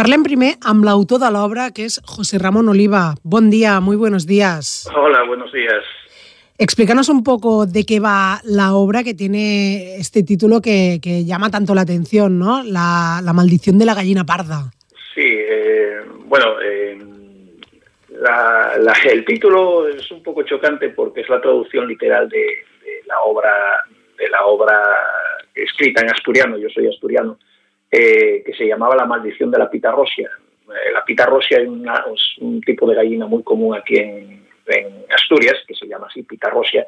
Parlem primer amb l'autor de l'obra, que és José Ramón Oliva. Bon día, muy buenos días. Hola, buenos días. Explícanos un poco de qué va la obra que tiene este título que, que llama tanto la atención, ¿no? La, la, maldición de la gallina parda. Sí, eh, bueno, eh, la, la, el título es un poco chocante porque es la traducción literal de, de la obra de la obra escrita en asturiano, yo soy asturiano, eh, que se llamaba La maldición de la pitarrosia. Eh, la pitarrosia es, una, es, un tipo de gallina muy común aquí en, en, Asturias, que se llama así pitarrosia,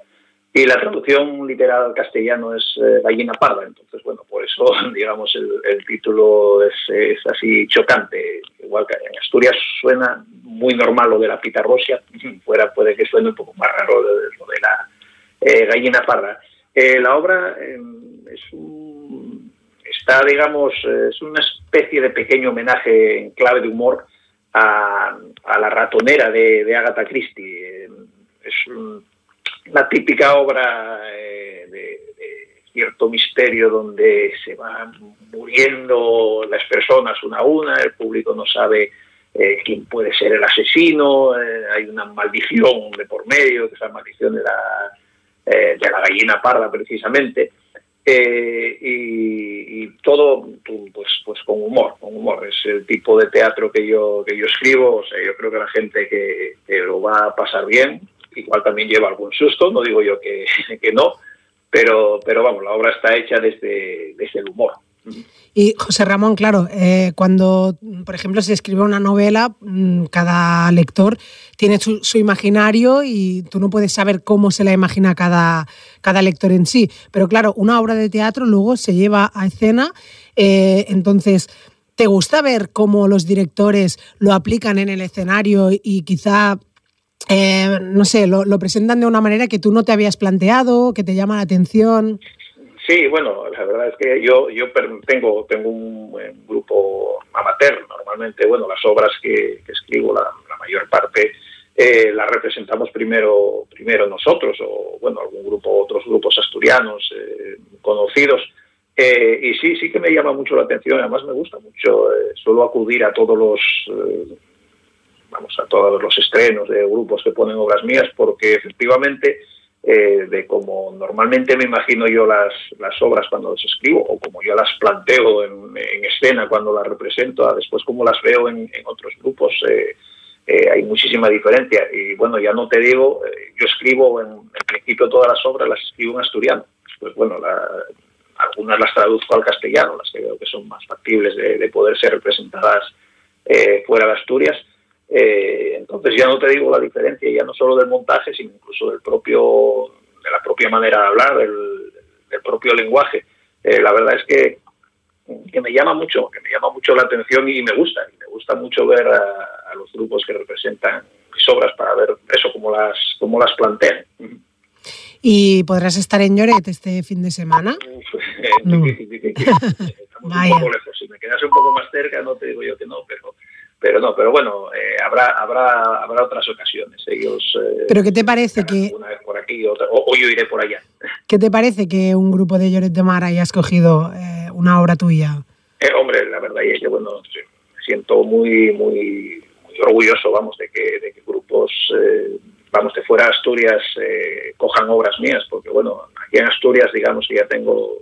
y la traducción literal al castellano es eh, gallina parda. Entonces, bueno, por eso, digamos, el, el título es, es, así chocante. Igual que en Asturias suena muy normal lo de la pitarrosia, fuera puede que suene un poco más raro lo de, lo de la eh, gallina parda. Eh, la obra eh, es un, está, digamos, es una especie de pequeño homenaje en clave de humor a, la ratonera de, Agatha Christie. Es un, una típica obra eh, de, cierto misterio donde se van muriendo las personas una a una, el público no sabe eh, quién puede ser el asesino, eh, hay una maldición de por medio, que es la maldición de la eh, de la gallina parda precisamente, eh, y, todo pues, pues con humor, con humor. Es el tipo de teatro que yo, que yo escribo, o sea, yo creo que la gente que, que lo va a pasar bien, igual también lleva algún susto, no digo yo que, que no, pero, pero vamos, la obra está hecha desde, desde el humor. Y José Ramón, claro, eh, cuando, por ejemplo, se escribe una novela, mm, cada lector tiene su, imaginario y tú no puedes saber cómo se la imagina cada, cada lector en sí. Pero claro, una obra de teatro luego se lleva a escena, eh, entonces... ¿Te gusta ver cómo los directores lo aplican en el escenario y quizá eh, no sé, lo, lo, presentan de una manera que tú no te habías planteado, que te llama la atención. Sí, bueno, la verdad es que yo, yo tengo, tengo un, grupo amateur, normalmente, bueno, las obras que, escribo, la, la, mayor parte, eh, las representamos primero, primero nosotros, o bueno, algún grupo, otros grupos asturianos eh, conocidos. Eh, y sí, sí que me llama mucho la atención, además me gusta mucho, eh, suelo acudir a todos los eh, vamos a todos los estrenos de grupos que ponen obras mías, porque efectivamente, eh, de como normalmente me imagino yo las, las obras cuando las escribo, o como yo las planteo en, en escena cuando las represento, a después como las veo en, en otros grupos, eh, eh, hay muchísima diferencia. Y bueno, ya no te digo, eh, yo escribo en, en, principio todas las obras, las escribo en asturiano. Pues bueno, la, algunas las traduzco al castellano, las que veo que son más factibles de, de poder ser representadas eh, fuera de Asturias. Eh, entonces ya no te digo la diferencia ya no solo del montaje, sino incluso del propio, de la propia manera de hablar, del, del propio lenguaje. Eh, la verdad es que, que, me llama mucho, que me llama mucho la atención y me gusta, y me gusta mucho ver a, a los grupos que representan mis obras para ver eso, cómo las, cómo las plantean. ¿Y podrás estar en Lloret este fin de semana? Estamos un poco lejos. Si me quedas un poco más cerca, no te digo yo que no, pero pero no, pero bueno, eh, habrá, habrá, habrá otras ocasiones. Ellos. Eh, ¿Pero qué te parece que.? Una vez por aquí otra, o, o, yo iré por allá. ¿Qué te parece que un grupo de Lloret de Mar haya escogido eh, una obra tuya? Eh, hombre, la verdad es que, bueno, me siento muy, muy, muy orgulloso, vamos, de que, de que grupos, eh, vamos, de fuera de Asturias eh, cojan obras mías, porque, bueno, aquí en Asturias, digamos que ya tengo.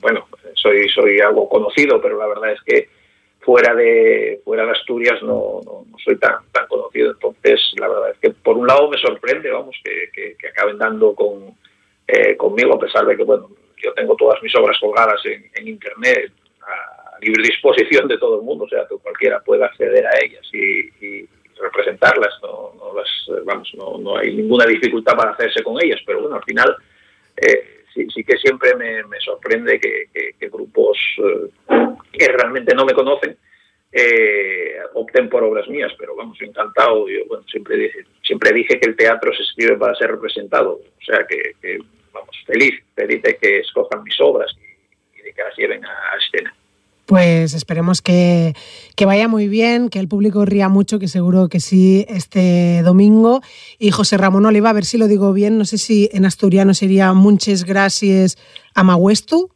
Bueno, soy, soy algo conocido, pero la verdad es que fuera de fuera de Asturias no, no, soy tan tan conocido. Entonces la verdad es que por un lado me sorprende vamos que, que, que acaben dando con eh, conmigo a pesar de que bueno yo tengo todas mis obras colgadas en, en internet a libre disposición de todo el mundo o sea que cualquiera pueda acceder a ellas y, y representarlas no, no las vamos no, no hay ninguna dificultad para hacerse con ellas pero bueno al final eh, sí, sí que siempre me, me sorprende que, que, grupos eh, que realmente no me conocen eh, opten por obras mías, pero vamos, encantado. Yo bueno, siempre, dije, siempre dije que el teatro se escribe para ser representado, o sea que, que vamos, feliz, feliz de que escojan mis obras y, y de que las lleven a, a escena. Pues esperemos que, que, vaya muy bien, que el público ría mucho, que seguro que sí, este domingo. Y José Ramón Oliva, a ver si lo digo bien, no sé si en asturiano sería Muchas gracias a Mahuestu.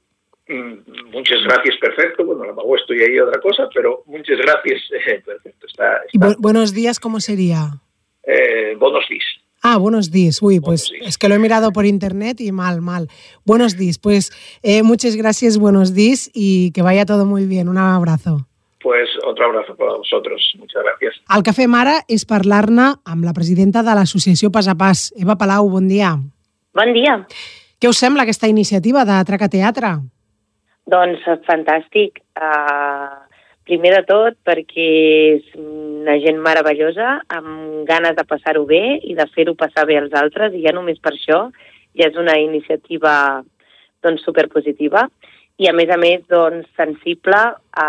Mm, muchas gracias, perfecto. Bueno, la pago estoy ahí otra cosa, pero muchas gracias, eh, perfecto. Está, está. ¿Y bu buenos días cómo sería? Eh, buenos días. Ah, buenos días. Uy, pues días. es que lo he mirado por internet y mal, mal. Buenos días. Pues eh, muchas gracias, buenos días y que vaya todo muy bien. Un abrazo. Pues otro abrazo para vosotros. Muchas gracias. El que fem ara és parlar-ne amb la presidenta de l'associació Pas a Pas. Eva Palau, bon dia. Bon dia. Què us sembla aquesta iniciativa de Traca Teatre? Doncs fantàstic. Uh, primer de tot perquè és una gent meravellosa, amb ganes de passar-ho bé i de fer-ho passar bé als altres, i ja només per això ja és una iniciativa doncs, superpositiva. I a més a més doncs, sensible a,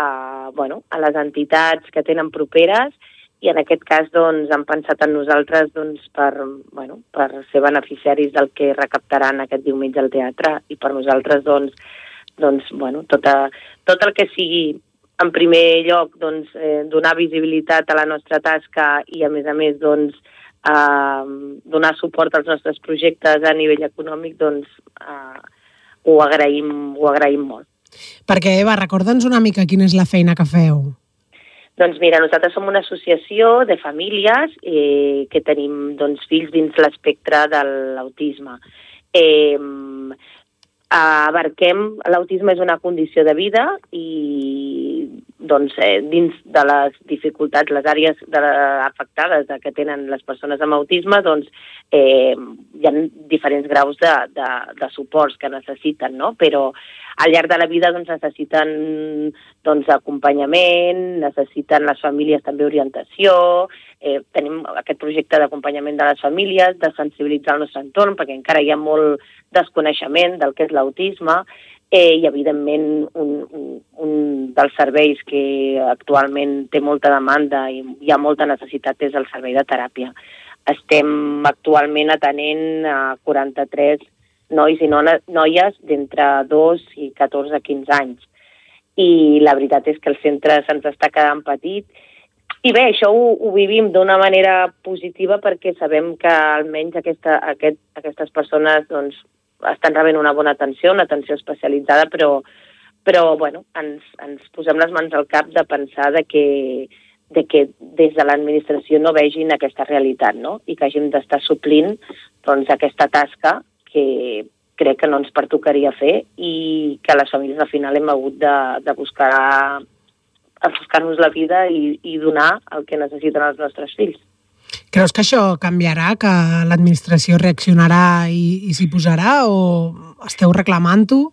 bueno, a les entitats que tenen properes i en aquest cas doncs, han pensat en nosaltres doncs, per, bueno, per ser beneficiaris del que recaptaran aquest diumenge al teatre. I per nosaltres doncs, doncs, bueno, tot, a, tot el que sigui en primer lloc doncs, eh, donar visibilitat a la nostra tasca i a més a més doncs, eh, donar suport als nostres projectes a nivell econòmic doncs, eh, ho, agraïm, ho agraïm molt. Perquè, Eva, recorda'ns una mica quina és la feina que feu. Doncs mira, nosaltres som una associació de famílies eh, que tenim doncs, fills dins l'espectre de l'autisme. Eh, abarquem, l'autisme és una condició de vida i doncs, eh, dins de les dificultats, les àrees de, afectades de, que tenen les persones amb autisme, doncs eh, hi ha diferents graus de, de, de suports que necessiten, no? però al llarg de la vida doncs, necessiten doncs, acompanyament, necessiten les famílies també orientació, eh, tenim aquest projecte d'acompanyament de les famílies, de sensibilitzar el nostre entorn, perquè encara hi ha molt desconeixement del que és l'autisme, eh, i evidentment un, un, un dels serveis que actualment té molta demanda i hi ha molta necessitat és el servei de teràpia. Estem actualment atenent a 43 nois i noies d'entre 2 i 14 a 15 anys. I la veritat és que el centre se'ns està quedant petit i bé, això ho, ho vivim d'una manera positiva perquè sabem que almenys aquesta, aquest, aquestes persones doncs, estan rebent una bona atenció, una atenció especialitzada, però, però bueno, ens, ens posem les mans al cap de pensar de que, de que des de l'administració no vegin aquesta realitat no? i que hàgim d'estar suplint doncs, aquesta tasca que crec que no ens pertocaria fer i que les famílies al final hem hagut de, de buscar a buscar-nos la vida i, i donar el que necessiten els nostres fills. Creus que això canviarà, que l'administració reaccionarà i, i s'hi posarà o esteu reclamant-ho?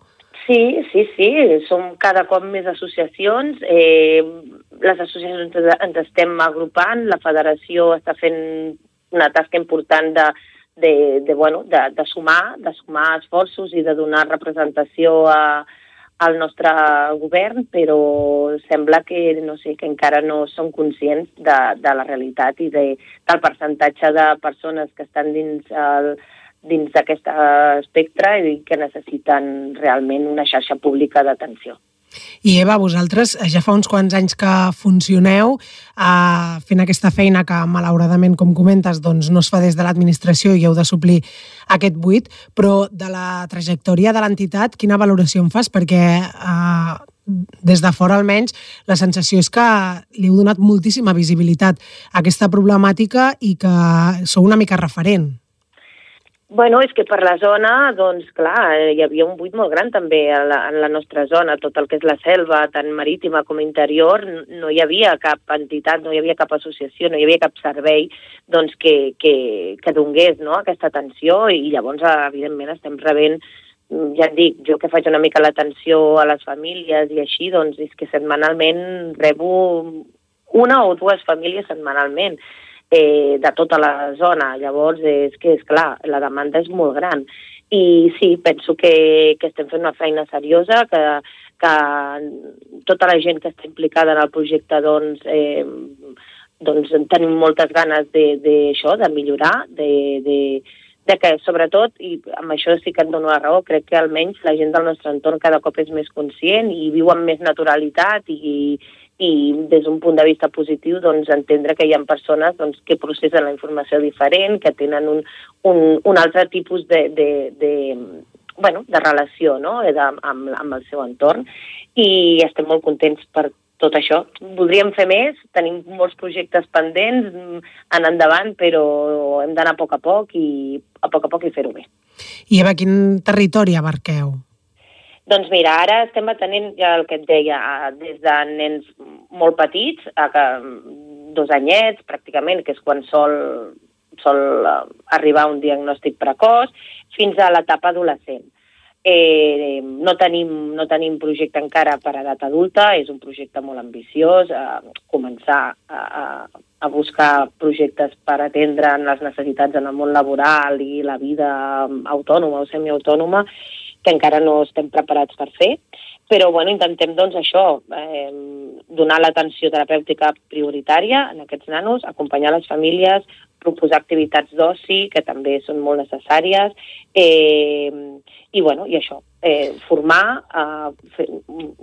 Sí, sí, sí, som cada cop més associacions, eh, les associacions ens estem agrupant, la federació està fent una tasca important de, de, de, bueno, de, de sumar, de sumar esforços i de donar representació a, al nostre govern, però sembla que, no sé, que encara no són conscients de, de la realitat i de, del percentatge de persones que estan dins el, dins d'aquest espectre i que necessiten realment una xarxa pública d'atenció. I Eva, vosaltres ja fa uns quants anys que funcioneu eh, fent aquesta feina que malauradament, com comentes, doncs no es fa des de l'administració i heu de suplir aquest buit, però de la trajectòria de l'entitat, quina valoració en fas? Perquè eh, des de fora almenys, la sensació és que li heu donat moltíssima visibilitat a aquesta problemàtica i que sou una mica referent. Bueno, és que per la zona, doncs clar, hi havia un buit molt gran també en la, en la nostra zona, tot el que és la selva, tant marítima com interior, no hi havia cap entitat, no hi havia cap associació, no hi havia cap servei doncs, que, que, que donés no, aquesta atenció i llavors, evidentment, estem rebent ja et dic, jo que faig una mica l'atenció a les famílies i així, doncs és que setmanalment rebo una o dues famílies setmanalment eh, de tota la zona. Llavors, és que, és clar, la demanda és molt gran. I sí, penso que, que estem fent una feina seriosa, que, que tota la gent que està implicada en el projecte doncs, eh, doncs tenim moltes ganes d'això, de, de, de millorar, de, de, de que sobretot, i amb això sí que et dono la raó, crec que almenys la gent del nostre entorn cada cop és més conscient i viu amb més naturalitat i des d'un punt de vista positiu doncs, entendre que hi ha persones doncs, que processen la informació diferent, que tenen un, un, un altre tipus de, de, de, bueno, de relació no? de, amb, amb el seu entorn i estem molt contents per tot això. Voldríem fer més, tenim molts projectes pendents en endavant, però hem d'anar a poc a poc i a poc a poc i fer-ho bé. I a quin territori abarqueu? Doncs mira, ara estem atenent, ja el que et deia, des de nens molt petits, a que, dos anyets pràcticament, que és quan sol, sol eh, arribar un diagnòstic precoç, fins a l'etapa adolescent. Eh, no, tenim, no tenim projecte encara per a edat adulta, és un projecte molt ambiciós, eh, començar a, a, a buscar projectes per atendre les necessitats en el món laboral i la vida autònoma o semiautònoma, que encara no estem preparats per fer, però bueno, intentem doncs això, eh, donar l'atenció terapèutica prioritària en aquests nanos, acompanyar les famílies, proposar activitats d'oci, que també són molt necessàries, eh, i, bueno, i això, eh, formar, eh, fer,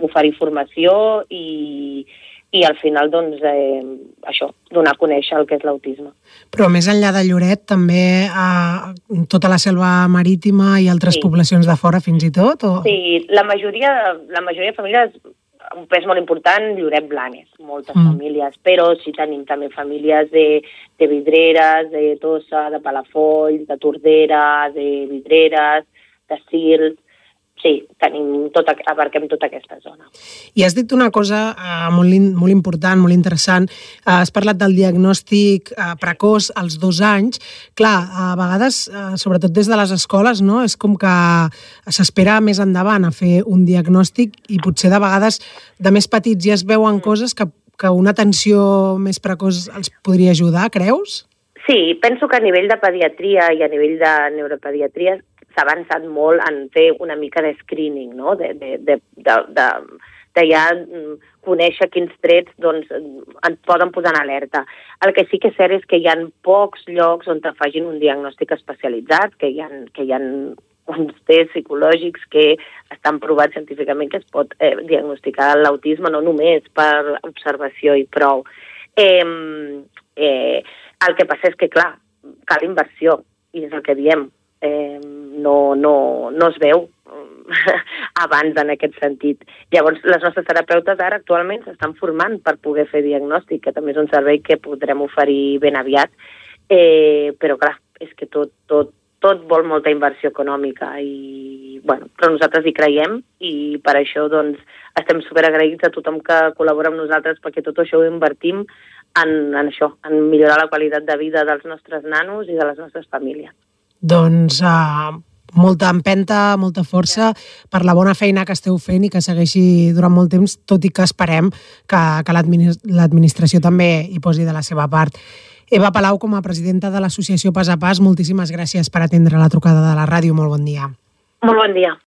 oferir formació i, i al final, doncs, eh, això, donar a conèixer el que és l'autisme. Però més enllà de Lloret, també a tota la selva marítima i altres sí. poblacions de fora fins i tot? O... Sí, la majoria, la majoria de famílies un pes molt important, Lloret Blanes, moltes mm. famílies, però sí tenim també famílies de, de Vidreres, de Tossa, de Palafolls, de Tordera, de Vidreres, de Sils, sí, tenim tot, abarquem tota aquesta zona. I has dit una cosa uh, molt, molt important, molt interessant. Uh, has parlat del diagnòstic uh, precoç als dos anys. Clar, a vegades, uh, sobretot des de les escoles, no? és com que s'espera més endavant a fer un diagnòstic i potser de vegades de més petits ja es veuen mm. coses que, que una atenció més precoç els podria ajudar, creus? Sí, penso que a nivell de pediatria i a nivell de neuropediatria s'ha avançat molt en fer una mica de screening, no? de, de, de, de, de, de ja mm, conèixer quins trets doncs, ens poden posar en alerta. El que sí que és cert és que hi ha pocs llocs on te facin un diagnòstic especialitzat, que hi ha, que hi ha uns tests psicològics que estan provats científicament que es pot eh, diagnosticar l'autisme no només per observació i prou. Eh, eh, el que passa és que, clar, cal inversió, i és el que diem eh, no, no, no es veu abans en aquest sentit. Llavors, les nostres terapeutes ara actualment s'estan formant per poder fer diagnòstic, que també és un servei que podrem oferir ben aviat, eh, però clar, és que tot, tot, tot vol molta inversió econòmica i, bueno, però nosaltres hi creiem i per això doncs, estem superagraïts a tothom que col·labora amb nosaltres perquè tot això ho invertim en, en això, en millorar la qualitat de vida dels nostres nanos i de les nostres famílies. Doncs uh, molta empenta, molta força per la bona feina que esteu fent i que segueixi durant molt temps, tot i que esperem que, que l'administració també hi posi de la seva part. Eva Palau, com a presidenta de l'associació Pas a Pas, moltíssimes gràcies per atendre la trucada de la ràdio. Molt bon dia. Molt bon dia.